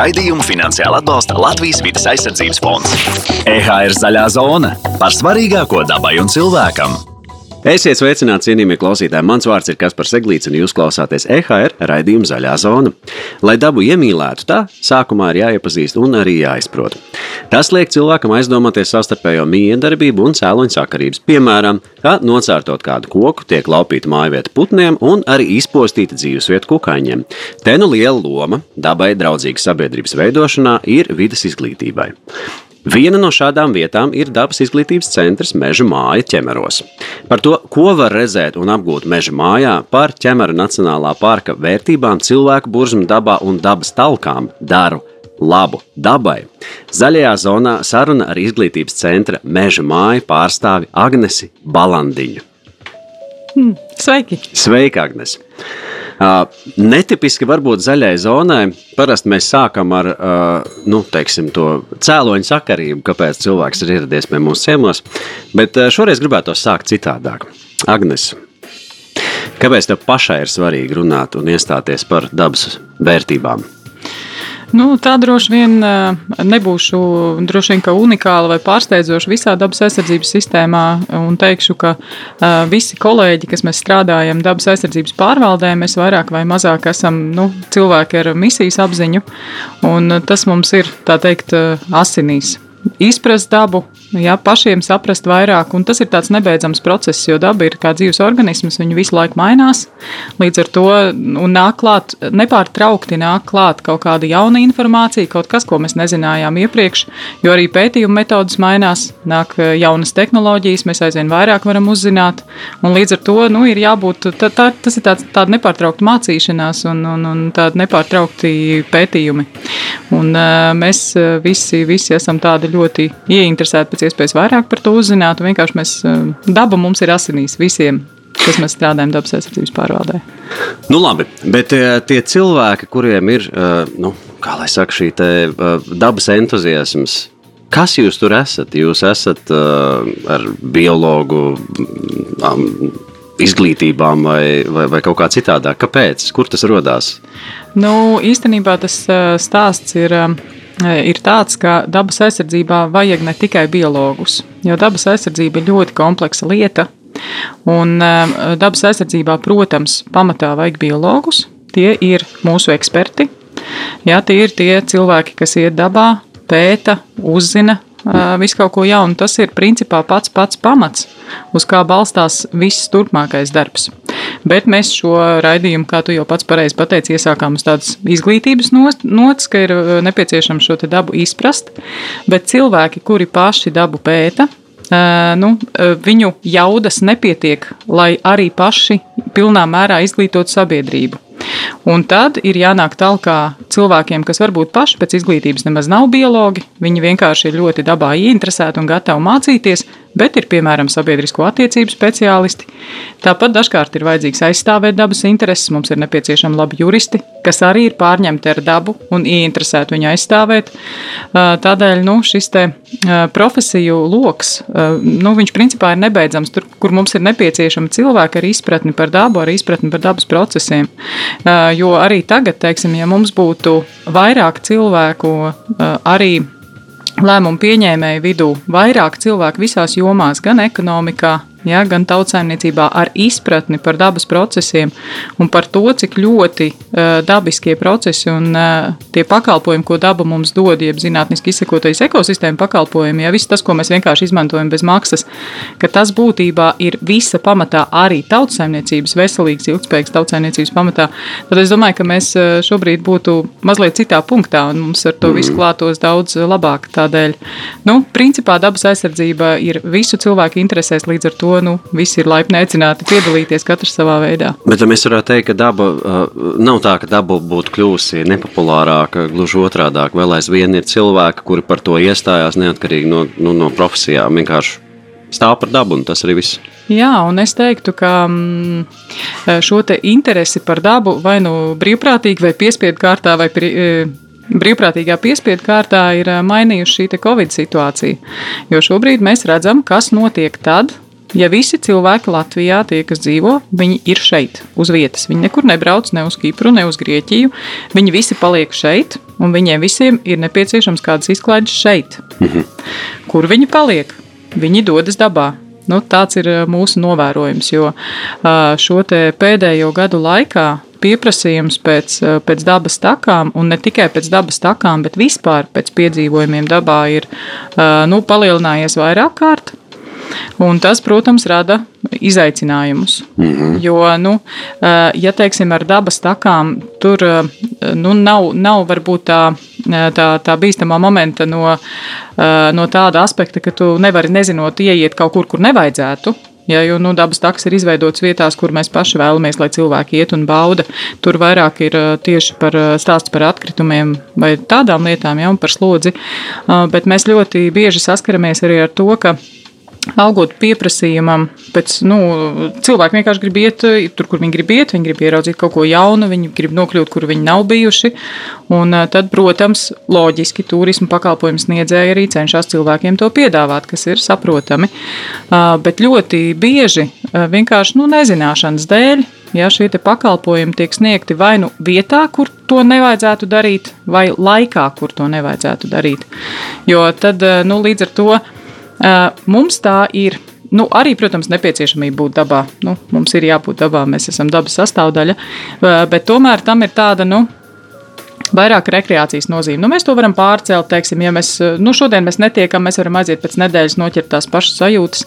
Raidījumu finansiāli atbalsta Latvijas vidas aizsardzības fonds. EHR zaļā zona par svarīgāko dabai un cilvēkam. Esiet sveicināti, cienījamie klausītāji. Mans vārds ir Kaspars Eglīts, un jūs klausāties EHR raidījuma Zaļā zona. Lai dabu iemīlētu, tā sākumā ir jāiepazīst un arī jāizprot. Tas liek cilvēkam aizdomāties savstarpējo miedarbību un cēloņu sakarības. Piemēram, kā nocārtot kādu koku, tiek laupīta mājvieta putniem un arī izpostīta dzīvesvieta kukaiņiem. Te nu liela loma dabai draudzīgas sabiedrības veidošanā ir vidas izglītībai. Viena no šādām vietām ir dabas izglītības centrs Meža māja ķemeros. Par to, ko var redzēt un apgūt meža mājā, par ķemeru Nacionālā parka vērtībām, cilvēku burzmu dabā un dabas talkām daru labu dabai. Zaļajā zonā saruna ar izglītības centra Meža māja pārstāvi Agnesi Balandiņu. Hmm, sveiki! Sveika, Agnes! Netipiski varbūt zaļai zonai. Parasti mēs sākam ar nu, teiksim, to cēloņu sakarību, kāpēc cilvēks ir ieradies pie mums ciemos. Bet šoreiz gribētu to sākt citādāk. Agnes, kāpēc tev pašai ir svarīgi runāt un iestāties par dabas vērtībām? Nu, tā droši vien nebūšu droši vien, unikāla vai pārsteidzoša visā dabas aizsardzības sistēmā. Un teikšu, ka visi kolēģi, kas mēs strādājam dabas aizsardzības pārvaldē, mēs vairāk vai mazāk esam nu, cilvēki ar misijas apziņu. Tas mums ir teikt, asinīs izprast dabu, jā, pašiem saprast vairāk. Un tas ir tāds nebeidzams process, jo daba ir kā dzīves organisms, viņa visu laiku mainās. Līdz ar to nāk klāt, nepārtraukti nāk klāt kaut kāda jauna informācija, kaut kas, ko mēs nezinājām iepriekš, jo arī pētījuma metodas mainās, nāk eh, jaunas tehnoloģijas, mēs aizvien vairāk varam uzzināt. Un līdz ar to nu, ir jābūt, tā, tā, tas ir tāds, tāda nepārtraukta mācīšanās un, un, un tāda nepārtraukti pētījumi. Un, uh, mēs visi, visi esam tādi ļoti ieinteresēti pēc iespējas vairāk par to uzzināt. Vienkārši mēs, daba mums ir asinīs visiem, kas mēs strādājam dabas aizsardzības pārvaldē. Nu, labi, bet tie cilvēki, kuriem ir, nu, saka, šī dabas entuziasms, Kas jūs tur esat? Jūs esat ar biologu izglītībām vai, vai, vai kaut kā citādāk. Kāpēc? Kur tas radās? Nu, īstenībā tas stāsts ir ir tāds, ka dabas aizsardzībā vajag ne tikai biologus, jo dabas aizsardzība ir ļoti kompleksa lieta. Un dabas aizsardzībā, protams, pamatā vajag biologus. Tie ir mūsu eksperti. Jā, tie ir tie cilvēki, kas iet dabā, pēta, uzzina visu kaut ko jaunu. Tas ir principā pats pats pamats, uz kā balstās viss turpmākais darbs. Bet mēs šo raidījumu, kā tu jau pats pareizi pateici, iesākām uz tādas izglītības nots, ka ir nepieciešams šo dabu izprast. Bet cilvēki, kuri paši dabu pēta, nu, viņu jaudas nepietiek, lai arī paši pilnā mērā izglītotu sabiedrību. Un tad ir jānāk tālāk cilvēkiem, kas varbūt paši pēc izglītības nemaz nav biologi. Viņi vienkārši ir ļoti dabā ieinteresēti un gatavi mācīties, bet ir piemēram sabiedrisko attiecību speciālisti. Tāpat dažkārt ir vajadzīgs aizstāvēt dabas intereses. Mums ir nepieciešami labi juristi, kas arī ir pārņemti ar dabu un ieinteresēti viņu aizstāvēt. Tādēļ nu, šis profesiju lokus, nu, principā ir nebeidzams. Tur, kur mums ir nepieciešama cilvēka ar izpratni par dabu, ar izpratni par dabas procesiem. Jo arī tagad, teiksim, ja mums būtu vairāk cilvēku arī lēmumu pieņēmēju vidū, vairāk cilvēku visās jomās, gan ekonomikā, ja, gan tautsājumniecībā ar izpratni par dabas procesiem un par to, cik ļoti uh, dabiskie procesi un uh, tie pakalpojumi, ko daba mums dod, jeb zinātniski izsakotais ekosistēma pakalpojumi, ja viss tas, ko mēs vienkārši izmantojam bez maksas, ka tas būtībā ir visa pamatā arī tautsājumniecības, veselīgas, ilgspējīgas tautsājumniecības pamatā, tad es domāju, ka mēs šobrīd būtu mazliet citā punktā un mums ar to visu klātos daudz labāk. Tādēļ, nu, principā dabas aizsardzība ir visu cilvēku interesēs līdz ar to to nu, visi ir laipni aicināti piedalīties katrs savā veidā. Bet mēs varētu teikt, ka daba uh, nav tā, ka daba būtu kļuvusi nepopulārāka, gluži otrādi. Vēl aizvien ir cilvēki, kuri par to iestājās neatkarīgi no, nu, no profesijām. Vienkārši stāv par dabu, un tas arī viss. Jā, un es teiktu, ka mm, šo te interesi par dabu vai nu brīvprātīgi, vai piespiedu kārtā, vai pri, brīvprātīgā piespiedu kārtā ir mainījusi šī Covid situācija. Jo šobrīd mēs redzam, kas notiek tad, ja visi cilvēki Latvijā, tie, kas dzīvo, viņi ir šeit, uz vietas. Viņi nekur nebrauc, ne uz Kipru, ne uz Grieķiju. Viņi visi paliek šeit, un viņiem visiem ir nepieciešams kādas izklaides šeit. Mhm. Kur viņi paliek? Viņi dodas dabā. Nu, tāds ir mūsu novērojums, jo šo pēdējo gadu laikā pieprasījums pēc, pēc dabas takām, un ne tikai pēc dabas takām, bet vispār pēc piedzīvojumiem dabā ir nu, palielinājies vairāk kārt. Un tas, protams, rada izaicinājumus. Mm -hmm. Jo, nu, ja teiksim, ar dabas takām tur nu, nav, nav varbūt tā, tā, tā bīstamā momenta no, no tāda aspekta, ka tu nevari nezinot ieiet kaut kur, kur nevajadzētu. Ja, jo nu, dabas taks ir izveidots vietās, kur mēs paši vēlamies, lai cilvēki iet un bauda. Tur vairāk ir tieši par stāsts par atkritumiem vai tādām lietām, ja, un par slodzi. Bet mēs ļoti bieži saskaramies arī ar to, ka augot pieprasījumam, pēc, nu, cilvēki vienkārši grib iet tur, kur viņi grib iet, viņi grib ieraudzīt kaut ko jaunu, viņi grib nokļūt, kur viņi nav bijuši. Un tad, protams, loģiski turismu pakalpojumu sniedzēji arī cenšas cilvēkiem to piedāvāt, kas ir saprotami. Bet ļoti bieži vienkārši nu, nezināšanas dēļ. Ja šie pakalpojumi tiek sniegti vai nu vietā, kur to nevajadzētu darīt, vai laikā, kur to nevajadzētu darīt. Jo tad nu, līdz ar to Mums tā ir. Nu, arī, protams, nepieciešamība būt dabā. Nu, mums ir jābūt dabā, mēs esam dabas sastāvdaļa, bet tomēr tam ir tāda, nu, vairāk rekreācijas nozīme. Nu, mēs to varam pārcelt, teiksim, ja mēs nu, šodien mēs netiekam, mēs varam aiziet pēc nedēļas, noķert tās pašas sajūtas.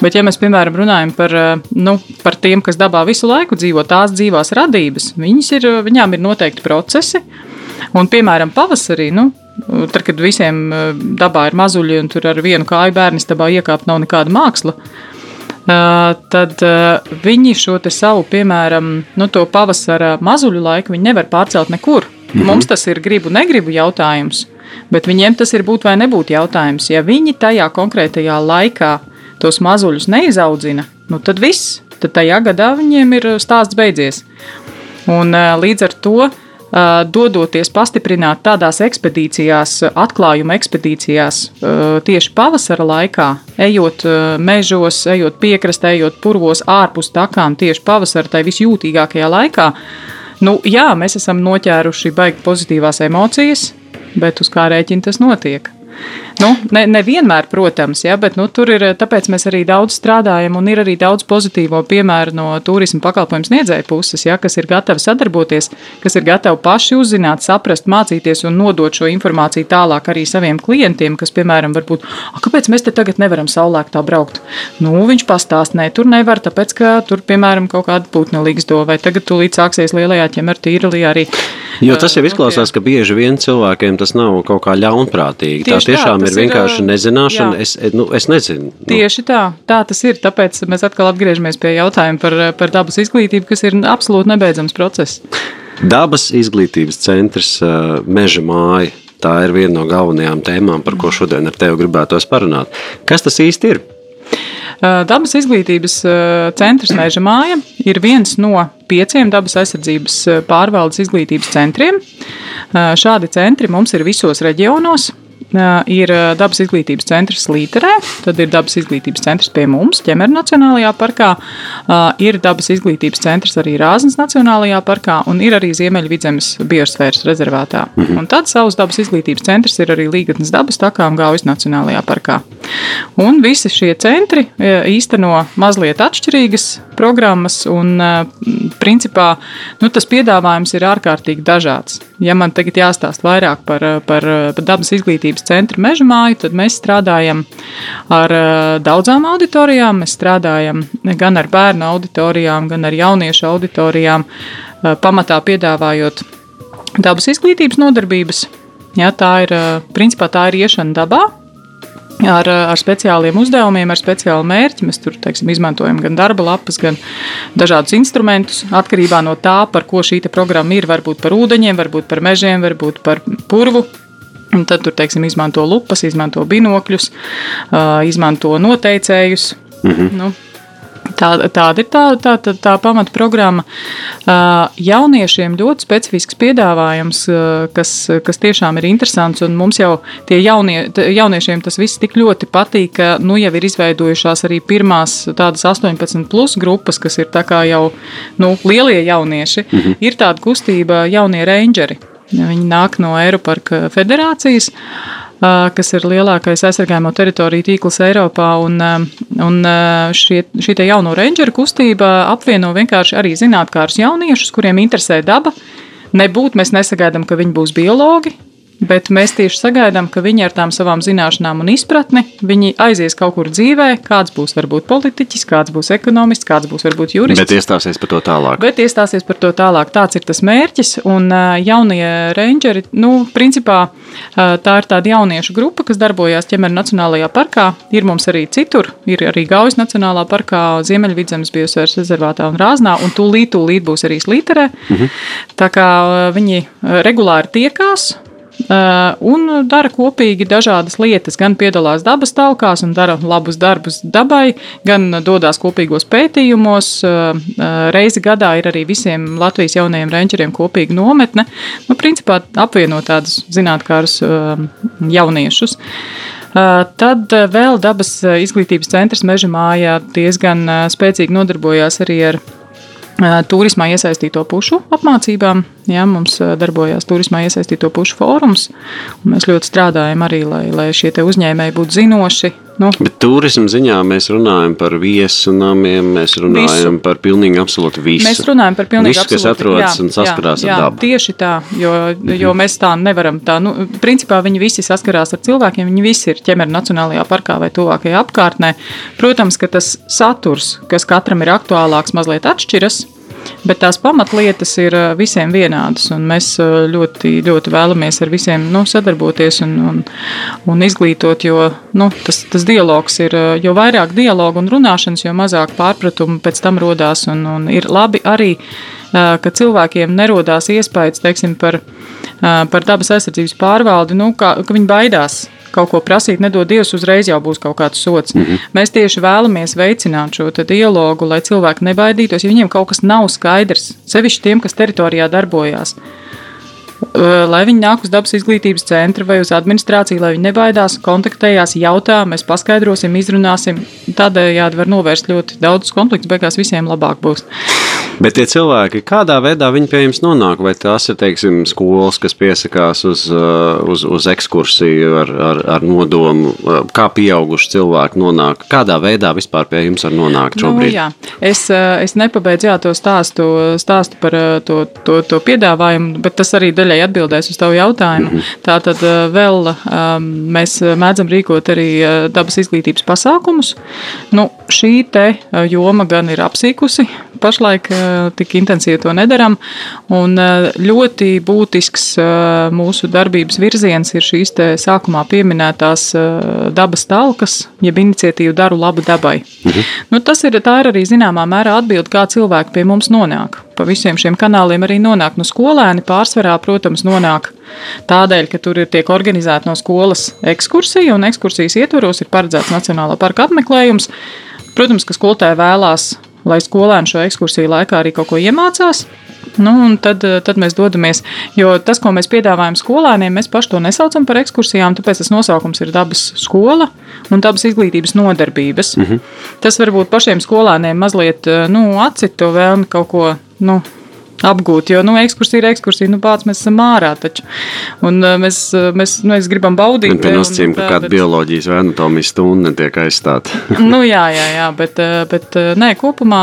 Bet, ja mēs, piemēram, runājam par, nu, par tiem, kas dabā visu laiku dzīvo, tās dzīvās radības, ir, viņām ir noteikti procesi. Un, piemēram, pavasarī, nu, Tad, kad visiem eh, dabā ir mazuļi un tur ar vienu kāju bērnu dabā iekāpt nav nekāda māksla, eh, tad eh, viņi šo savu, piemēram, nu, to pavasara mazuļu laiku nevar pārcelt nekur. Mhm. Mums tas ir gribu, negribu jautājums, bet viņiem tas ir būt vai nebūt jautājums. Ja viņi tajā konkrētajā laikā tos mazuļus neizaudzina, nu, tad viss, tad tajā gadā viņiem ir stāsts beidzies. Un, līdz ar to dodoties pastiprināt tādās ekspedīcijās, atklājuma ekspedīcijās, tieši pavasara laikā, ejot mežos, ejot piekrastē, ejot purvos ārpus takām, tieši pavasara tai visjūtīgākajā laikā. Nu, jā, mēs esam noķēruši baigi pozitīvās emocijas, bet uz kā rēķina tas notiek? Nu, ne, ne vienmēr, protams, ja, bet nu, tur ir tāpēc mēs arī daudz strādājam un ir arī daudz pozitīvo piemēru no turismu pakalpojumu sniedzēju puses, ja, kas ir gatavi sadarboties, kas ir gatavi paši uzzināt, saprast, mācīties un nodot šo informāciju tālāk arī saviem klientiem, kas, piemēram, varbūt, kāpēc mēs te tagad nevaram saulēktā braukt? Nu, viņš pastāst, nē, tur nevar, tāpēc, ka tur, piemēram, kaut kāda putna līgsto, vai tagad tu līdz sāksies lielajā ķemer tīrelī arī. Jo tas jau izklausās, ka bieži vien cilvēkiem tas nav kaut kā ļaunprātīgi. Tieši tā tiešām tā, ir vienkārši nezināšana. Jā. Es, nu, es nezinu. Nu. Tieši tā, tā tas ir. Tāpēc mēs atkal atgriežamies pie jautājuma par, par dabas izglītību, kas ir absolūti nebeidzams process. Dabas izglītības centrs Meža māja. Tā ir viena no galvenajām tēmām, par ko šodien ar tevi gribētos parunāt. Kas tas īsti ir? Dabas izglītības centrs Meža māja ir viens no pieciem dabas aizsardzības pārvaldes izglītības centriem. Šādi centri mums ir visos reģionos ir dabas izglītības centrs Līterē, tad ir dabas izglītības centrs pie mums, Ķemera Nacionālajā parkā, ir dabas izglītības centrs arī Rāznas Nacionālajā parkā un ir arī Ziemeļvidzemes biosfēras rezervētā. Mhm. Un tad savs dabas izglītības centrs ir arī Līgatnes dabas takām Gaujas Nacionālajā parkā. Un visi šie centri īsteno mazliet atšķirīgas programmas un principā nu, tas piedāvājums ir ārkārtīgi dažāds. Ja man tagad jāstāsta vairāk par, par, par dabas izglītības centra meža māju, tad mēs strādājam ar eh, daudzām auditorijām. Mēs strādājam gan ar bērnu auditorijām, gan ar jauniešu auditorijām, eh, pamatā piedāvājot dabas izglītības nodarbības. Ja, tā ir eh, principā tā ir iešana dabā, ar, ar speciāliem uzdevumiem, ar speciālu mērķi. Mēs tur teiksim, izmantojam gan darba lapas, gan dažādus instrumentus. Atkarībā no tā, par ko šī programma ir, varbūt par ūdeņiem, varbūt par mežiem, varbūt par purvu, Un tad tur teiksim, izmanto lupas, izmanto binokļus, izmanto noteicējus. -hmm. nu, Tā, tāda ir tā, tā, tā, tā pamatprogramma. Jauniešiem ļoti specifisks piedāvājums, kas, kas tiešām ir interesants. Mums jau tie jaunie, jauniešiem tas viss tik ļoti patīk, ka nu, jau ir izveidojušās arī pirmās tādas 18 plus grupas, kas ir jau nu, lielie jaunieši. Mhm. Ir tāda kustība jaunie rangeri. Viņi nāk no Eiropas federācijas. Uh, kas ir lielākais aizsargājamo teritoriju tīkls Eiropā. Un, un šie, šī jauno rangeru kustība apvieno vienkārši arī zinātnēkārus jauniešus, kuriem interesē daba. Nebūt mēs nesagaidām, ka viņi būs biologi, Bet mēs tieši sagaidām, ka viņi ar tām savām zināšanām un izpratni aizies kaut kur dzīvē. Kāds būs varbūt politiķis, kāds būs ekonomists, kāds būs varbūt jurists. Bet iestāsies par to tālāk. Bet iestāsies par to tālāk. Tāds ir tas mērķis. Un jaunie rangeri, nu, principā tā ir tāda jauniešu grupa, kas darbojās ķemera Nacionālajā parkā. Ir mums arī citur, ir arī Gaujas Nacionālā parkā, Ziemeļvidzemes biosfēras rezervātā un Rāznā, un tūlīt, tūlīt būs arī Slīterē. Mhm. Tā kā viņi regulāri tiekās un dara kopīgi dažādas lietas. Gan piedalās dabas talkās un dara labus darbus dabai, gan dodas kopīgos pētījumos. Eh, reizi gadā ir arī visiem Latvijas jaunajiem rančeriem kopīga nometne. Nu, principā apvienot tādus zinātnārus eh, jauniešus. Tad vēl dabas izglītības centrs Meža mājā diezgan spēcīgi nodarbojās arī ar turismā iesaistīto pušu apmācībām. Jā, mums darbojās turismā iesaistīto pušu fórums. Mēs ļoti strādājam arī, lai, lai šie uzņēmēji būtu zinoši. Nu, Bet turisma ziņā mēs runājam par viesu namiem, mēs runājam visu. par pilnīgi absolūti visu. Mēs runājam par pilnīgi visu, absolūti, kas atrodas jā, un saskarās jā, ar dabu. Tieši tā, jo, jo mēs tā nevaram. Tā, nu, principā viņi visi saskarās ar cilvēkiem, viņi visi ir ķemera Nacionālajā parkā vai tuvākajā apkārtnē. Protams, ka tas saturs, kas katram ir aktuālāks, mazliet atšķiras. Bet tās pamatlietas ir eh, visiem vienādas, un mēs eh, ļoti, ļoti vēlamies ar visiem nu, sadarboties un, un, un izglītot, jo nu, tas, tas dialogs ir, eh, jo vairāk dialogu un runāšanas, jo mazāk pārpratumu pēc tam rodās, un, un ir labi arī, ka cilvēkiem nerodās iespējas, teiksim, par, par dabas aizsardzības pārvaldi, nu, ka, ka viņi baidās kaut ko prasīt, nedod Dievs, uzreiz jau būs kaut kāds sots. Mm -hmm. Mēs tieši vēlamies veicināt šo dialogu, lai cilvēki nebaidītos, ja viņiem kaut kas nav skaidrs, sevišķi tiem, kas teritorijā darbojās. Lai viņi nāk uz dabas izglītības centru vai uz administrāciju, lai viņi nebaidās, kontaktējās, jautā, mēs paskaidrosim, izrunāsim. Tādējādi var novērst ļoti daudzus konfliktus, beigās visiem labāk būs. Bet tie cilvēki, kādā veidā viņi pie jums nonāk? Vai tās ir teiksim, skolas, kas piesakās uz, uh, uz, uz ekskursiju ar, ar, ar nodomu, uh, kā pieauguši cilvēki nonāk? Kādā veidā vispār pie jums var nonākt nu, šobrīd? Nu, jā. es, uh, es nepabeidzu jā, to stāstu, stāstu par to, to, to piedāvājumu, bet tas arī daļai atbildēs uz tavu jautājumu. Mm -hmm. Tātad vēl um, mēs mēdzam rīkot arī dabas izglītības pasākumus. Nu, šī te joma gan ir apsīkusi pašlaik tik intensīvi to nedaram. Un ļoti būtisks mūsu darbības virziens ir šīs sākumā pieminētās dabas talkas, jeb iniciatīva Daru labu dabai. Mhm. Nu, tas ir, ir arī zināmā mērā atbilde, kā cilvēki pie mums nonāk. Pa visiem šiem kanāliem arī nonāk no nu, skolēni. Pārsvarā, protams, nonāk tādēļ, ka tur ir tiek organizēta no skolas ekskursija, un ekskursijas ietvaros ir paredzēts Nacionālā parka apmeklējums. Protams, ka skolotāji vēlās lai skolēni šo ekskursiju laikā arī kaut ko iemācās. Nu, tad, tad mēs dodamies. Jo tas, ko mēs piedāvājam skolēniem, mēs paši to nesaucam par ekskursijām. Tāpēc tas nosaukums ir dabas skola un dabas izglītības nodarbības. Mm -hmm. Tas varbūt pašiem skolēniem mazliet nu, atcīt to vēlmi kaut ko. Nu, apgūt. Jo nu, ekskursija ir ekskursija, nu pats mēs esam ārā. Taču. Un uh, mēs, uh, mēs, nu, mēs gribam baudīt. Pie nosacījuma, ka kāda bet... bioloģijas vai anatomijas stunda netiek aizstāta. nu, jā, jā, jā, bet, bet nē, kopumā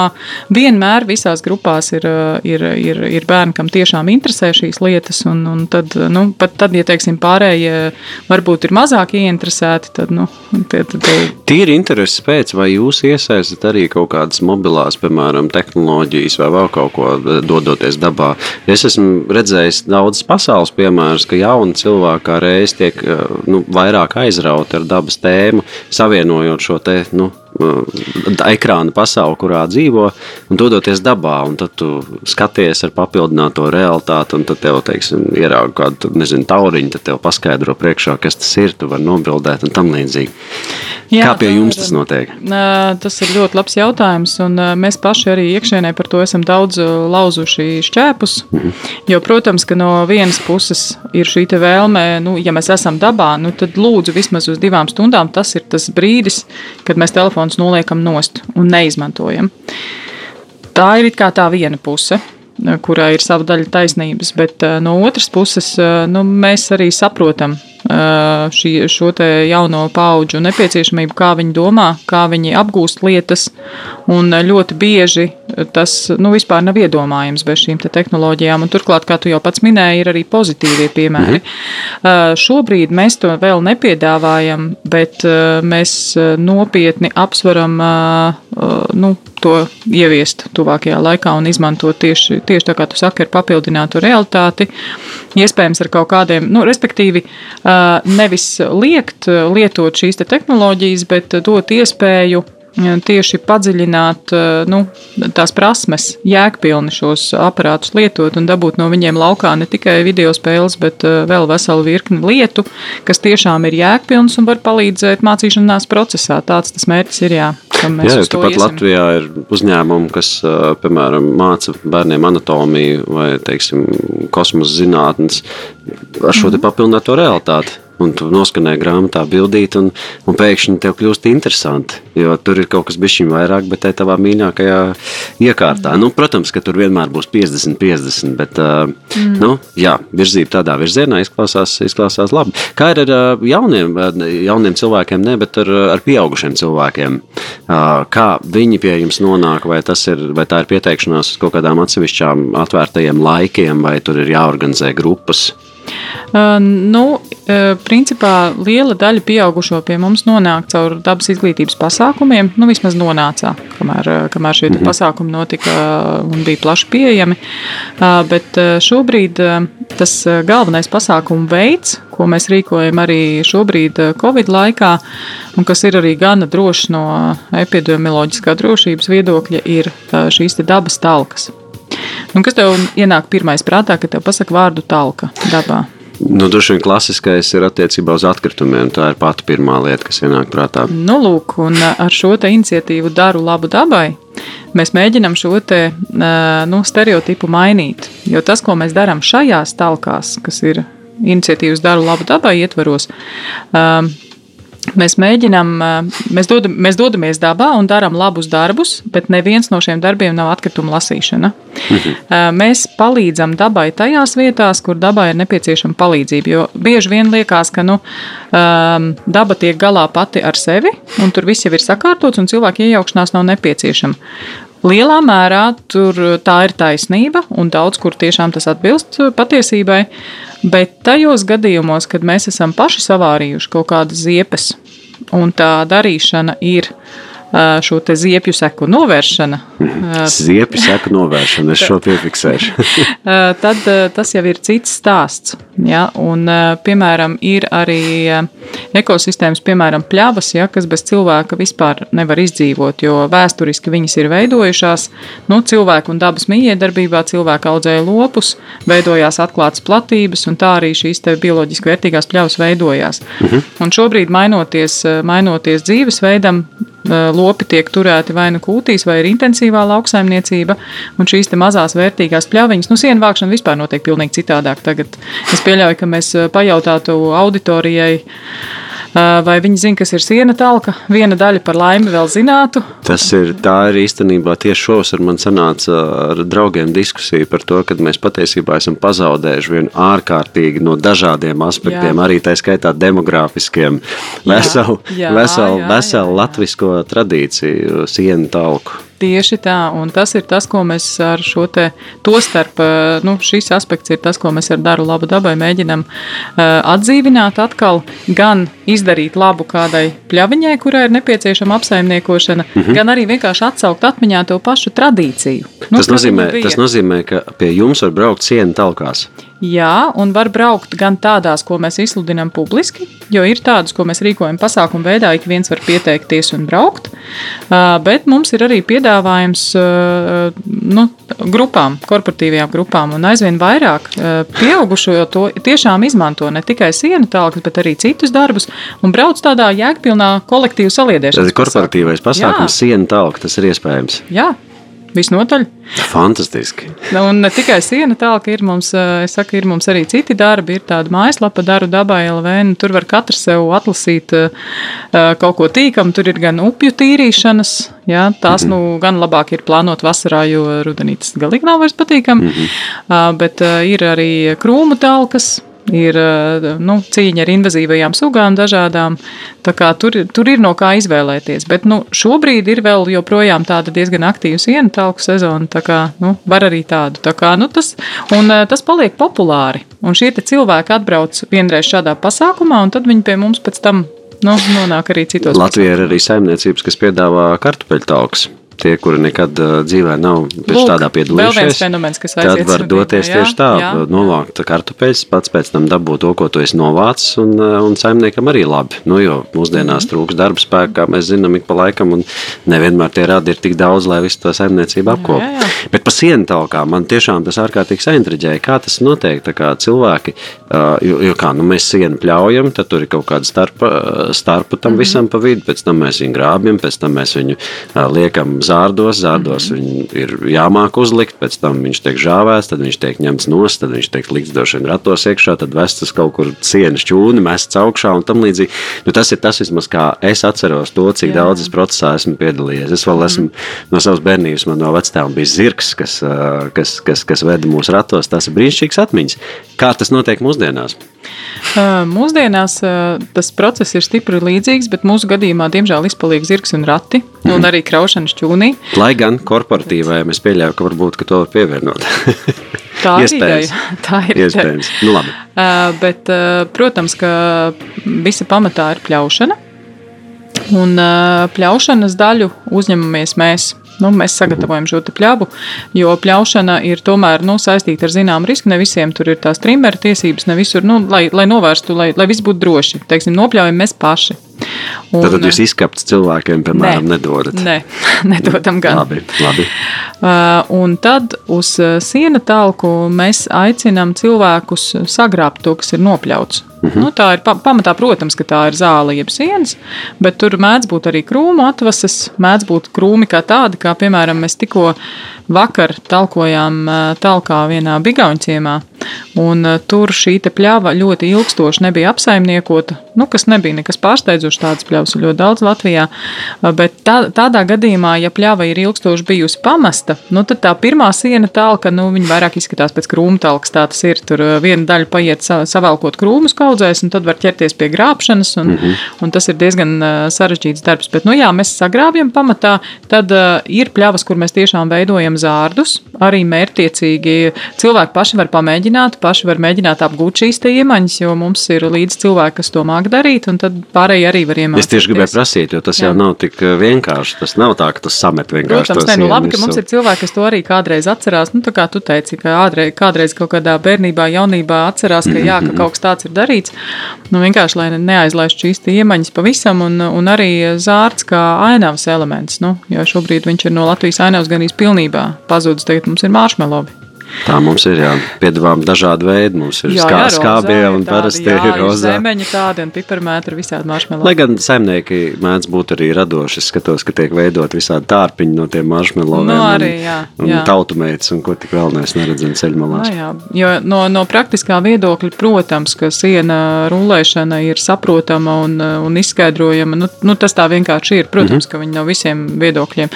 vienmēr visās grupās ir, ir, ir, ir bērni, kam tiešām interesē šīs lietas. Un, un tad, nu, pat tad, ja teiksim, pārējie varbūt ir mazāk ieinteresēti, tad, nu, tie, tad, tad... Tīri intereses pēc, vai jūs iesaistat arī kaut kādas mobilās, piemēram, tehnoloģijas vai vēl kaut ko dodoties atpūsties dabā. Es esmu redzējis daudzas pasaules piemērus, ka jauni cilvēki kā reiz tiek eh, nu, vairāk aizrauti ar dabas tēmu, savienojot šo te, nu, ekrāna pasauli, kurā dzīvo, un dodoties dabā, un tad tu skaties ar papildināto realitāti, un tad tev, teiksim, ierauga kādu, nezinu, tauriņu, tad tev paskaidro priekšā, kas tas ir, tu vari nobildēt un tam līdzīgi. Jā, Kā pie jums tas notiek? Tas ir ļoti labs jautājums, un mēs paši arī iekšēnē par to esam daudz lauzuši šķēpus. Mhm. Jo, protams, ka no vienas puses ir šī vēlme, nu, ja mēs esam dabā, nu, tad lūdzu vismaz uz divām stundām tas ir tas brīdis, kad mēs telefonus noliekam nost un neizmantojam. Tā ir tā viena puse kurā ir sava daļa taisnības, bet no otras puses nu, mēs arī saprotam, šī, šo jauno pauģu nepieciešamību, kā viņi domā, kā viņi apgūst lietas. Un ļoti bieži tas nu, vispār nav iedomājams bez šīm te tehnoloģijām. Un turklāt, kā tu jau pats minēji, ir arī pozitīvie piemēri. Mhm. Šobrīd mēs to vēl nepiedāvājam, bet mēs nopietni apsveram nu, to ieviest tuvākajā laikā un izmantot tieši, tieši tā, kā tu saki, ar papildinātu realitāti. Iespējams, ar kaut kādiem, nu, respektīvi, nevis liekt lietot šīs te tehnoloģijas, bet dot iespēju tieši padziļināt nu, tās prasmes, jēgpilni šos aparātus lietot un dabūt no viņiem laukā ne tikai video spēles, bet vēl veselu virkni lietu, kas tiešām ir jēgpilns un var palīdzēt mācīšanās procesā. Tāds tas mērķis ir. Jā, jā tāpat iesim. Latvijā ir uzņēmumi, kas, piemēram, māca bērniem anatomiju vai, teiksim, kosmosa zinātnes ar šo te mhm. papildināto realitāti un tu noskanē grāmatā bildīt, un, un pēkšņi tev kļūst interesanti, jo tur ir kaut kas bišķiņ vairāk, bet te tavā mīļākajā iekārtā. Nu, protams, ka tur vienmēr būs 50-50, bet, uh, mm. nu, jā, virzība tādā virzienā izklausās, izklausās labi. Kā ir ar uh, jauniem, jauniem cilvēkiem, ne, bet ar, ar pieaugušiem cilvēkiem? Uh, kā viņi pie jums nonāk, vai, ir, vai tā ir pieteikšanās uz kaut kādām atsevišķām atvērtajiem laikiem, vai tur ir jāorganizē grupas? Nu, principā liela daļa pieaugušo pie mums nonāk caur dabas izglītības pasākumiem. Nu, vismaz nonācā, kamēr, kamēr šie -hmm. pasākumi notika un bija plaši pieejami. Bet šobrīd tas galvenais pasākumu veids, ko mēs rīkojam arī šobrīd Covid laikā, un kas ir arī gana drošs no epidemioloģiskā drošības viedokļa, ir šīs dabas talkas. Un kas tev ienāk pirmais prātā, kad tev pasaka vārdu talka dabā? Nu, Droši vien klasiskais ir attiecībā uz atkritumiem. Tā ir pati pirmā lieta, kas ienāk prātā. Nu, lūk, un ar šo iniciatīvu daru labu dabai. Mēs mēģinām šo te, nu, stereotipu mainīt. Jo tas, ko mēs darām šajās talkās, kas ir iniciatīvas daru labu dabai ietvaros, Mēs mēģinām, mēs, dodam, mēs dodamies dabā un darām labus darbus, bet neviens no šiem darbiem nav atkrituma lasīšana. Mhm. Mēs palīdzam dabai tajās vietās, kur dabai ir nepieciešama palīdzība. Jo bieži vien liekas, ka nu, daba tiek galā pati ar sevi, un tur viss jau ir sakārtots, un cilvēku iejaukšanās nav nepieciešama. Lielā mērā tur tā ir taisnība, un daudz kur tiešām tas atbilst patiesībai. Bet tajos gadījumos, kad mēs esam paši savārījuši kaut kādas ziepes, un tā darīšana ir šo ziepju seku novēršana. Ziepju seku novēršana, es šo piefiksēšu. tad tas jau ir cits stāsts. Ja? Un, piemēram, ir arī ekosistēmas, piemēram, pļavas, ja, kas bez cilvēka vispār nevar izdzīvot, jo vēsturiski viņas ir veidojušās. Nu, cilvēku un dabas mījiedarbībā cilvēki audzēja lopus, veidojās atklātas platības, un tā arī šīs bioloģiski vērtīgās pļavas veidojās. Uh mhm. -huh. Un šobrīd, mainoties, mainoties dzīvesveidam, lopi tiek turēti vai nu kūtīs, vai ir intensīvā lauksaimniecība. Un šīs mazās vērtīgās pļaviņas, nu, sienu vākšana vispār notiek pilnīgi citādāk. Tagad es pieļauju, ka mēs pajautātu auditorijai Vai viņi zina, kas ir siena talka? Viena daļa par laimi vēl zinātu. Tas ir, ir īstenībā tieši šovasar man sanāca ar draugiem diskusija par to, ka mēs patiesībā esam pazaudējuši vienu ārkārtīgi no dažādiem aspektiem, jā. arī tā skaitā demogrāfiskiem, veselu, veselu, veselu latvisko tradīciju sienu talku. Tieši tā, un tas ir tas, ko mēs ar šo te, to starp, eh, nu, šis aspekts ir tas, ko mēs ar daru labu dabai mēģinam uh, atdzīvināt atkal, gan izdarīt labu kādai pļaviņai, kurai ir nepieciešama apsaimniekošana, mm -hmm. gan arī vienkārši atsaukt atmiņā to pašu tradīciju. Nu, tas, nozīmē, tas nozīmē, ka pie jums var braukt sienu talkās. Jā, un var braukt gan tādās, ko mēs izsludinām publiski, jo ir tādas, ko mēs rīkojam pasākumu veidā, ik viens var pieteikties un braukt. Bet mums ir arī piedāvājums nu, grupām, korporatīvajām grupām, un aizvien vairāk pieaugušo to tiešām izmanto ne tikai sienu tālāk, bet arī citus darbus un brauc tādā jēgpilnā kolektīvu saliedēšanas. Tas ir korporatīvais pasākums, siena tālāk, tas ir iespējams. Jā, Visnotaļ. Fantastiski. Nu, un ne tikai siena tālāk, ir mums, es saku, ir mums arī citi darbi. Ir tāda mājaslapa, daru dabai LV. Tur var katrs sev atlasīt kaut ko tīkam. Tur ir gan upju tīrīšanas, jā, tās mm -hmm. nu gan labāk ir plānot vasarā, jo rudenī tas galīgi nav vairs patīkami. Mm -hmm. Bet ir arī krūmu talkas, ir nu, cīņa ar invazīvajām sugām dažādām. Tur, tur ir no kā izvēlēties. Bet nu, šobrīd ir vēl joprojām tāda diezgan aktīva sienu talku sezona. Kā, nu, var arī tādu. Tā kā, nu, tas, un, tas paliek populāri. Un šie cilvēki atbrauc vienreiz šādā pasākumā, un tad viņi pie mums pēc tam nu, nonāk arī citos. Latvijā ir arī saimniecības, kas piedāvā kartupeļu talkus tie, kuri nekad dzīvē nav pēc Lūk, tādā piedalījušies, fenomens, tad var doties jā, tieši tā, jā. novākt kartupeļus, pats pēc tam dabūt to, ko tu esi novācis, un, un saimniekam arī labi. Nu, jo mūsdienās mm. trūks darba spēka, kā mēs zinām, ik pa laikam, un nevienmēr tie radi ir tik daudz, lai visu to saimniecību apkop. Jā, jā. Bet par sienu talkām man tiešām tas ārkārtīgi saintriģēja, kā tas notiek, tā kā cilvēki, jo, jo kā, nu mēs sienu pļaujam, tad tur ir kaut kāda starpa, starpa tam mm. visam pa vidu, pēc tam mēs viņu grābjam, pēc tam mēs viņu liekam zārdos. Zārdos mm -hmm. viņu ir jāmāk uzlikt, pēc tam viņš tiek žāvēts, tad viņš tiek ņemts nost, tad viņš tiek likts droši vien ratos iekšā, tad vests kaut kur cienas čūni, mests augšā un tam līdzīgi. Nu, tas ir tas, vismaz, kā es atceros to, cik Jā. daudz es procesā esmu piedalījies. Es vēl esmu mm -hmm. no savas bērnības, man no vectēva bija zirgs, kas, kas, kas, kas veda mūsu ratos. Tas ir brīnišķīgs atmiņas. Kā tas notiek mūsdienās? Mūsdienās tas process ir stipri līdzīgs, bet mūsu gadījumā, diemžēl, izpaliek zirgs un rati, mm. un arī kraušanas čūnī. Lai gan korporatīvajam es pieļauju, ka varbūt ka to var pievienot. Tā ir ideja. Tā ir iespējams. Nu, labi. bet, protams, ka visa pamatā ir pļaušana. Un pļaušanas daļu uzņemamies mēs. Nu, mēs sagatavojam šo pļāvu, jo pļaušana ir tomēr nu, saistīta ar zināmu risku. Ne visiem tur ir tās trimera tiesības, ne visur, nu, lai, lai novērstu, lai, lai viss būtu droši. Teiksim, nopļaujam mēs paši. Un, Tad jūs izkapts cilvēkiem, piemēram, ne, nedodat? Nē, nedodam gan. Labi, labi. Uh, un tad uz uh, siena talku mēs aicinām cilvēkus sagrābt to, kas ir nopļauts. Mm -hmm. nu, tā ir pamatā, protams, ka tā ir zāle, jeb sienas, bet tur mēdz būt arī krūmu atvases, mēdz būt krūmi kā tādi, kā piemēram mēs tikko vakar talkojām talkā vienā bigauņciemā, un tur šī pļava ļoti ilgstoši nebija apsaimniekota, nu, kas nebija nekas pārsteidzošs, tādas pļavas ir ļoti daudz Latvijā, bet tā, tādā gadījumā, ja pļava ir ilgstoši bijusi pamesta, nu, tad tā pirmā siena talka, nu, viņa vairāk izskatās pēc krūmu talkas, tā tas ir, tur viena daļa paiet savalkot krūmus kaudzēs, un tad var ķerties pie grābšanas, un, mm -hmm. un tas ir diezgan sarežģīts darbs, bet, nu, jā, mēs sagrābjam pamatā, tad uh, ir pļavas, kur mēs tiešām veidojam zārdus, arī mērķtiecīgi. Cilvēki paši var pamēģināt, paši var mēģināt apgūt šīs iemaņas, jo mums ir līdzi cilvēki, kas to māk darīt, un tad pārējie arī var iemācīties. Es tieši gribēju prasīt, jo tas Jā. jau nav tik eh, vienkārši. Tas nav tā, ka tas samet vienkārši. Protams, nē, nu labi, ka mums ir cilvēki, kas to arī kādreiz atcerās. Nu, tā kā tu teici, ka ādreiz, kādreiz kaut kādā bērnībā, jaunībā atcerās, ka jā, ka kaut kas tāds ir darīts. Nu, vienkārši, lai neaizlaiž šīs iemaņas pavisam, un, un arī zārds kā ainavas elements. Nu, jo šobrīd viņš ir no Latvijas ainavas gan īsti pilnībā pazudis. Tagad mums ir maršmelovi. Tā mums ir jā, piedāvājumi dažādi veidi. Mums ir skā, skābie un parasti jā, ir rozā. Zemeņi tādi un piparmētri visādi maršmelovi. Lai gan saimnieki mēdz būt arī radoši, es skatos, ka tiek veidot visādi tārpiņi no tiem maršmeloviem. No nu, arī, jā. Un, un tautumētas un ko tik vēl mēs neredzam ceļmalās. No, jā, jo no, no praktiskā viedokļa, protams, ka siena rulēšana ir saprotama un, un izskaidrojama. Nu, nu, tas tā vienkārši ir. Protams, mm -hmm. ka viņi no visiem viedokļiem.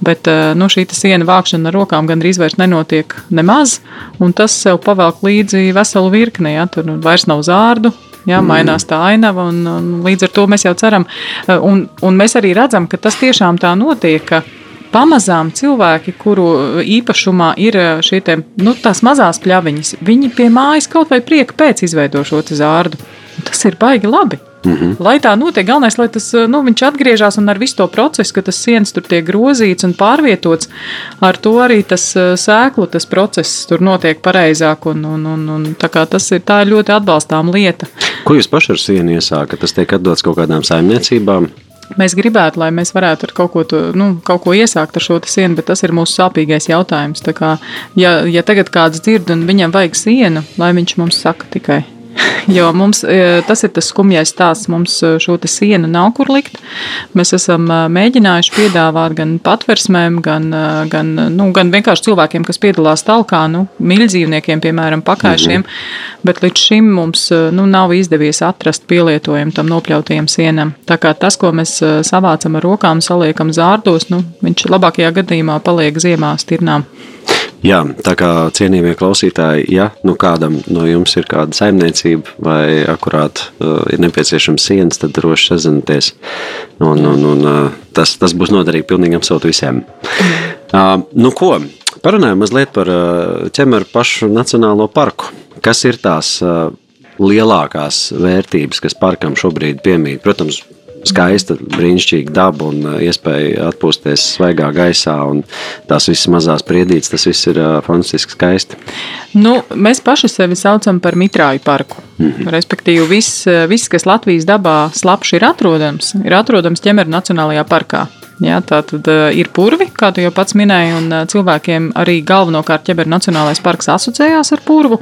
Bet nu, šī siena vākšana ar rokām gandrīz vairs nenotiek nemaz maz, un tas sev pavelk līdzi veselu virkni. Ja? Tur vairs nav zārdu, Jā, mm. mainās tā ainava, un, un līdz ar to mēs jau ceram, un, un mēs arī redzam, ka tas tiešām tā notiek. Ka pamazām cilvēki, kuru īpašumā ir šie te, nu, tās mazās pļaviņas, viņi pie mājas kaut vai prieka pēc izveido šo zārdu. Tas ir baigi labi. Mm -hmm. Lai tā notiek, galvenais, lai tas nu, atgriežas un ar visu to procesu, ka tas sienas tur tiek grozīts un pārvietots, ar to arī tas sēklu tas process tur notiek pareizāk. Un, un, un, un, tas ir, ir ļoti atbalstāma lieta. Ko jūs paši ar sienu iesākat? Tas tiek atdots kaut kādām saimniecībām? Mēs gribētu, lai mēs varētu ar kaut ko, to, nu, kaut ko iesākt ar šo sienu, bet tas ir mūsu sāpīgais jautājums. Kā, ja, ja tagad kāds dzird un viņam vajag sienu, lai viņš mums saka tikai Jo mums, e, tas ir tas skumjais stāsts. Mums e, šo sienu nav kur likt. Mēs esam e, mēģinājuši piedāvāt gan patversmēm, gan, gan, nu, gan vienkārši cilvēkiem, kas piedalās talkā, nu, mīļdzīvniekiem, piemēram, pakāpšiem. -hmm. Bet līdz šim mums nu, nav izdevies atrast pielietojumu tam nopļautajam sienam. Tā kā tas, ko mēs savācam ar rokām, saliekam zārdos, nu, viņš labākajā gadījumā paliek ziemā stirnām. Jā, tā kā cienījamie klausītāji, ja nu kādam no jums ir kāda saimniecība vai akurāt uh, ir nepieciešams sienas, tad droši sazinieties. Un, un, un, uh, tas, tas būs noderīgi pilnīgi absolūti visiem. Uh, nu ko, parunājam mazliet par uh, ķemeru pašu nacionālo parku. Kas ir tās uh, lielākās vērtības, kas parkam šobrīd piemīt? Protams, skaista, brīnišķīga daba un uh, iespēja atpūsties svaigā gaisā. Tās visas mazās priedītes, tas viss ir uh, fantastiski skaisti. Nu, mēs paši sevi saucam par mitrāju parku. Mm -hmm. Respektīvi, viss, uh, viss, kas Latvijas dabā slapši ir atrodams, ir atrodams ķemeru Nacionālajā parkā. Ja, tā tad uh, ir purvi, kā tu jau pats minēji, un uh, cilvēkiem arī galvenokārt ķemeru Nacionālais parks asociējās ar purvu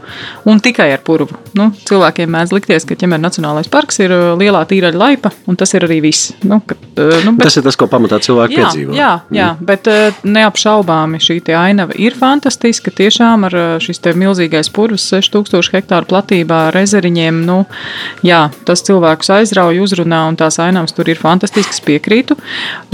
un tikai ar purvu. Nu, cilvēkiem mēdz likties, ka ķemeru Nacionālais parks ir uh, lielā tīraļa laipa, un tas ir arī viss. Nu, ka, uh, nu, bet, tas ir tas, ko pamatā cilvēki jā, piedzīvo. Jā, jā mm. bet uh, neapšaubāmi šī ainava ir fantastiska. Tiešām ar uh, šis milzīgais purvs 6000 hektāru platībā ar ezeriņiem, nu, jā, tas cilvēkus aizrauja, uzrunā, un tās ainavas tur ir fantastiskas, piekrītu.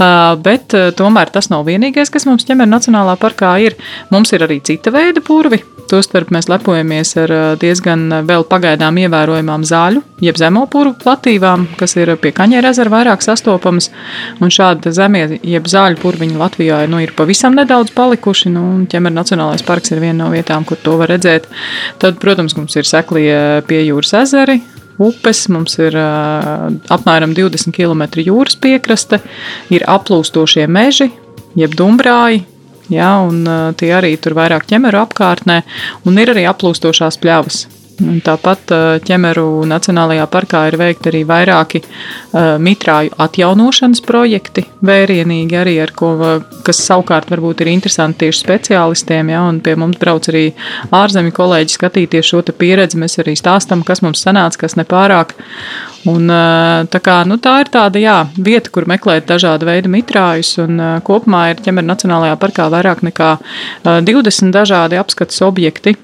Uh, bet eh, tomēr tas nav vienīgais, kas mums ķemeru Nacionālā parkā ir. Mums ir arī cita veida purvi. Tostarp mēs lepojamies ar eh, diezgan eh, vēl pagaidām ievērojamām zāļu, jeb zemo purvu platībām, kas ir pie Kaņēra ezera vairāk sastopamas. Un šādi zemie, jeb zāļu purviņi Latvijā nu, ir pavisam nedaudz palikuši. Nu, ķemeru Nacionālais parks ir viena no vietām, kur to var redzēt. Tad, protams, mums ir seklie pie jūras ezeri, upes, mums ir apmēram 20 km jūras piekraste, ir aplūstošie meži, jeb dumbrāji. Ja, un, tie arī tur vairāk ķemeru apkārtnē, un ir arī aplūstošās pļavas. Tāpat ķemeru Nacionālajā parkā ir veikti arī vairāki mitrāju atjaunošanas projekti, vērienīgi arī ar ko, kas savukārt varbūt ir interesanti tieši speciālistiem. Ja, pie mums brauc arī ārzemju kolēģi skatīties šo pieredzi. Mēs arī stāstam, kas mums sanāca, kas nepārāk. Un, tā, kā, nu, tā ir tāda jā, vieta, kur meklēt dažādu veidu mitrājus. Un, kopumā ir ķemeru Nacionālajā parkā vairāk nekā 20 dažādi apskates objekti.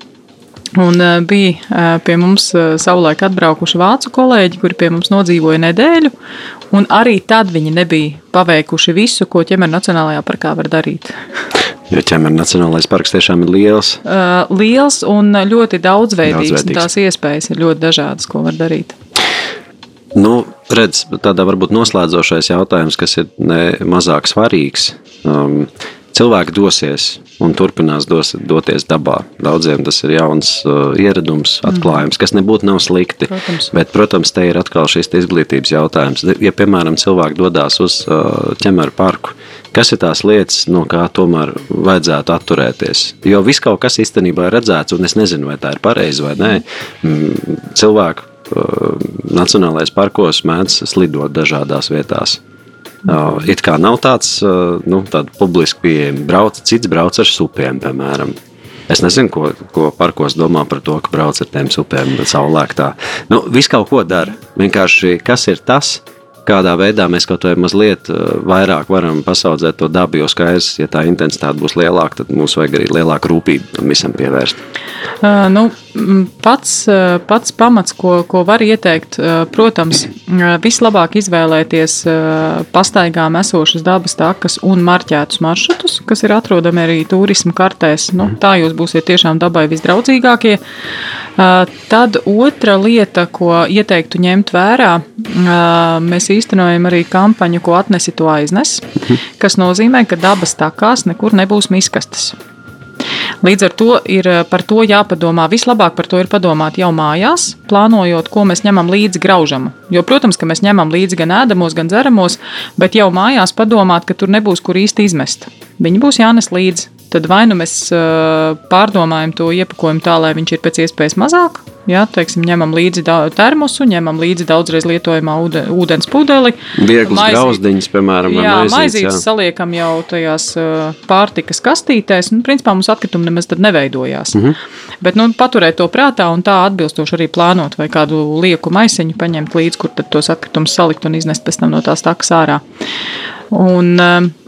Un uh, bija uh, pie mums uh, savulaik atbraukuši vācu kolēģi, kuri pie mums nodzīvoja nedēļu. Un arī tad viņi nebija paveikuši visu, ko ķemeru Nacionālajā parkā var darīt. Jo ķemeru Nacionālais parks tiešām ir liels. Uh, liels un ļoti daudzveidīgs. daudzveidīgs. Tās iespējas ir ļoti dažādas, ko var darīt. Nu, redz, tādā varbūt noslēdzošais jautājums, kas ir ne mazāk svarīgs. Um, cilvēki dosies un turpinās dos, doties dabā. Daudziem tas ir jauns uh, ieradums, mm. atklājums, kas nebūtu nav slikti. Protams. Bet, protams, te ir atkal šis izglītības jautājums. Ja, piemēram, cilvēki dodas uz uh, ķemeru parku, kas ir tās lietas, no kā tomēr vajadzētu atturēties? Jo viss kaut kas īstenībā ir redzēts, un es nezinu, vai tā ir pareizi vai nē. Mm, cilvēki uh, Nacionālais parkos mēdz slidot dažādās vietās. Uh, it kā nav tāds uh, nu, publiski pieejams. Brauc, cits brauc ar supiem, piemēram. Es nezinu, ko, ko parkos domā par to, ka brauc ar tiem supiem saulēktā. Nu, Viss kaut ko dara. Vienkārši kas ir tas, kādā veidā mēs kaut vai mazliet uh, vairāk varam pasaudzēt to dabu, jo skaidrs, ja tā intensitāte būs lielāka, tad mums vajag arī lielāku rūpību tam visam pievērst. Uh, nu, pats, uh, pats pamats, ko, ko var ieteikt, uh, protams, vislabāk izvēlēties pastaigām esošas dabas takas un marķētus maršrutus, kas ir atrodami arī turismu kartēs. Nu, tā jūs būsiet tiešām dabai visdraudzīgākie. Tad otra lieta, ko ieteiktu ņemt vērā, mēs īstenojam arī kampaņu, ko atnesi to aiznes, kas nozīmē, ka dabas takās nekur nebūs miskastes. Līdz ar to ir par to jāpadomā. Vislabāk par to ir padomāt jau mājās, plānojot, ko mēs ņemam līdzi graužamu. Jo, protams, ka mēs ņemam līdzi gan ēdamos, gan dzeramos, bet jau mājās padomāt, ka tur nebūs kur īsti izmest. Viņi būs jānes līdzi tad vai nu mēs pārdomājam to iepakojumu tā, lai viņš ir pēc iespējas mazāk. Jā, teiksim, ņemam līdzi termosu, ņemam līdzi daudzreiz lietojamā ūdens pudeli. Vieglas grauzdiņas, piemēram, jā, maizītes saliekam jau tajās pārtikas kastītēs. Nu, principā mums atkritumi nemaz tad neveidojās. Mm -hmm. Bet nu, paturēt to prātā un tā atbilstoši arī plānot vai kādu lieku maisiņu paņemt līdzi, kur tad tos atkritumus salikt un iznest pēc tam no tās takas ārā. Un, uh,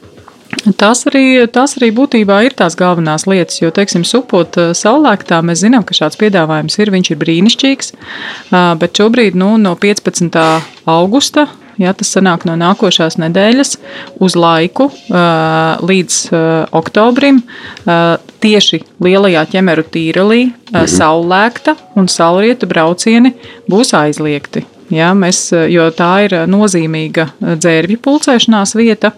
Tas arī, tas arī būtībā ir tās galvenās lietas, jo, teiksim, supot eh, saulēktā, mēs zinām, ka šāds piedāvājums ir, viņš ir brīnišķīgs, bet šobrīd nu, no 15. augusta Ja, tas sanāk no nākošās nedēļas uz laiku līdz oktobrim. Tieši lielajā ķemeru tīrelī mhm. saulēkta un saulrieta braucieni būs aizliegti. Ja, mēs, jo tā ir nozīmīga dzērvju pulcēšanās vieta,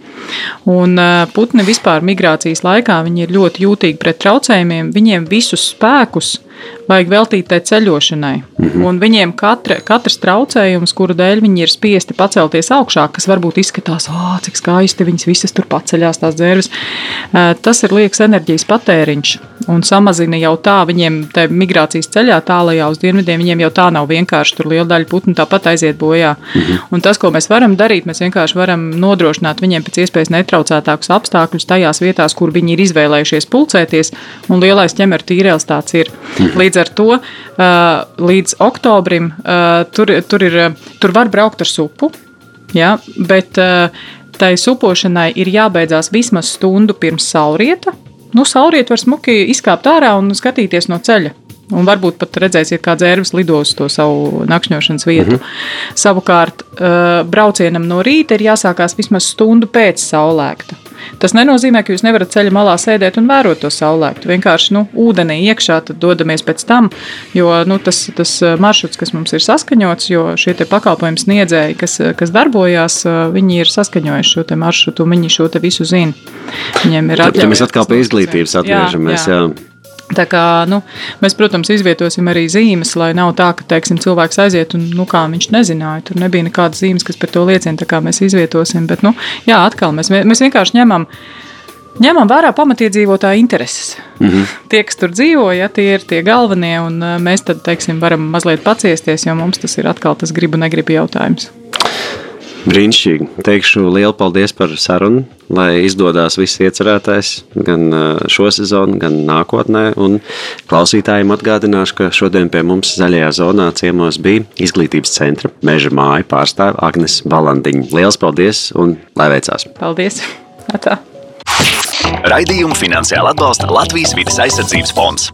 un putni vispār migrācijas laikā ir ļoti jūtīgi pret traucējumiem. Viņiem visus spēkus vajag veltīt tai ceļošanai. -hmm. Un viņiem katra, katrs traucējums, kuru dēļ viņi ir spiesti pacelties augšā, kas varbūt izskatās, ah, cik skaisti viņas visas tur paceļās, tās dzērves, tas ir liekas enerģijas patēriņš un samazina jau tā viņiem te migrācijas ceļā tālajā uz dienvidiem. Viņiem jau tā nav vienkārši tur liela daļa putnu tāpat aiziet bojā. -hmm. Un tas, ko mēs varam darīt, mēs vienkārši varam nodrošināt viņiem pēc iespējas netraucētākus apstākļus tajās vietās, kur viņi ir izvēlējušies pulcēties, un lielais ķemeru tīrēls tāds ir. -hmm. Līdz ar to līdz oktobrim tur, tur, ir, tur var braukt ar supu, ja, bet tai supošanai ir jābeidzās vismaz stundu pirms saulrieta. Nu, saulrieta var smuki izkāpt ārā un skatīties no ceļa. Un varbūt pat redzēsiet, kā dzērvis lido uz to savu nakšņošanas vietu. Mm -hmm. Savukārt, braucienam no rīta ir jāsākās vismaz stundu pēc saulēkta. Tas nenozīmē, ka jūs nevarat ceļa malā sēdēt un vērot to saulēktu. Vienkārši nu, ūdenī iekšā dodamies pēc tam, jo nu, tas, tas uh, maršruts, kas mums ir saskaņots, jo šie pakalpojumu sniedzēji, kas, uh, kas darbojās, uh, viņi ir saskaņojuši šo maršrutu, viņi šo visu zina. Viņiem ir atļauts. Mēs atkal pie izglītības atgriežamies. Jā, jā. Jā. Tā kā, nu, mēs, protams, izvietosim arī zīmes, lai nav tā, ka teiksim, cilvēks aiziet un nu, kā, viņš nezināja. Tur nebija nekādas zīmes, kas par to liecina. Tā kā mēs izvietosim. Bet, nu, jā, atkal mēs, mēs vienkārši ņemam. Ņemam vērā pamatiedzīvotāju intereses. Mm -hmm. Tie, kas tur dzīvo, ja, tie ir tie galvenie, un mēs tad, teiksim, varam mazliet paciesties, jo mums tas ir atkal tas gribu, negribu jautājums. Brīnišķīgi. Teikšu lielu paldies par sarunu, lai izdodas viss iecerētais gan šo sezonu, gan nākotnē. Un klausītājiem atgādināšu, ka šodien pie mums zaļajā zonā ciemos bija izglītības centra meža māja pārstāve Agnes Balandiņa. Lielas paldies un lai veicās! Paldies! Atā. Raidījumu finansiāli atbalsta Latvijas vidas aizsardzības fonds.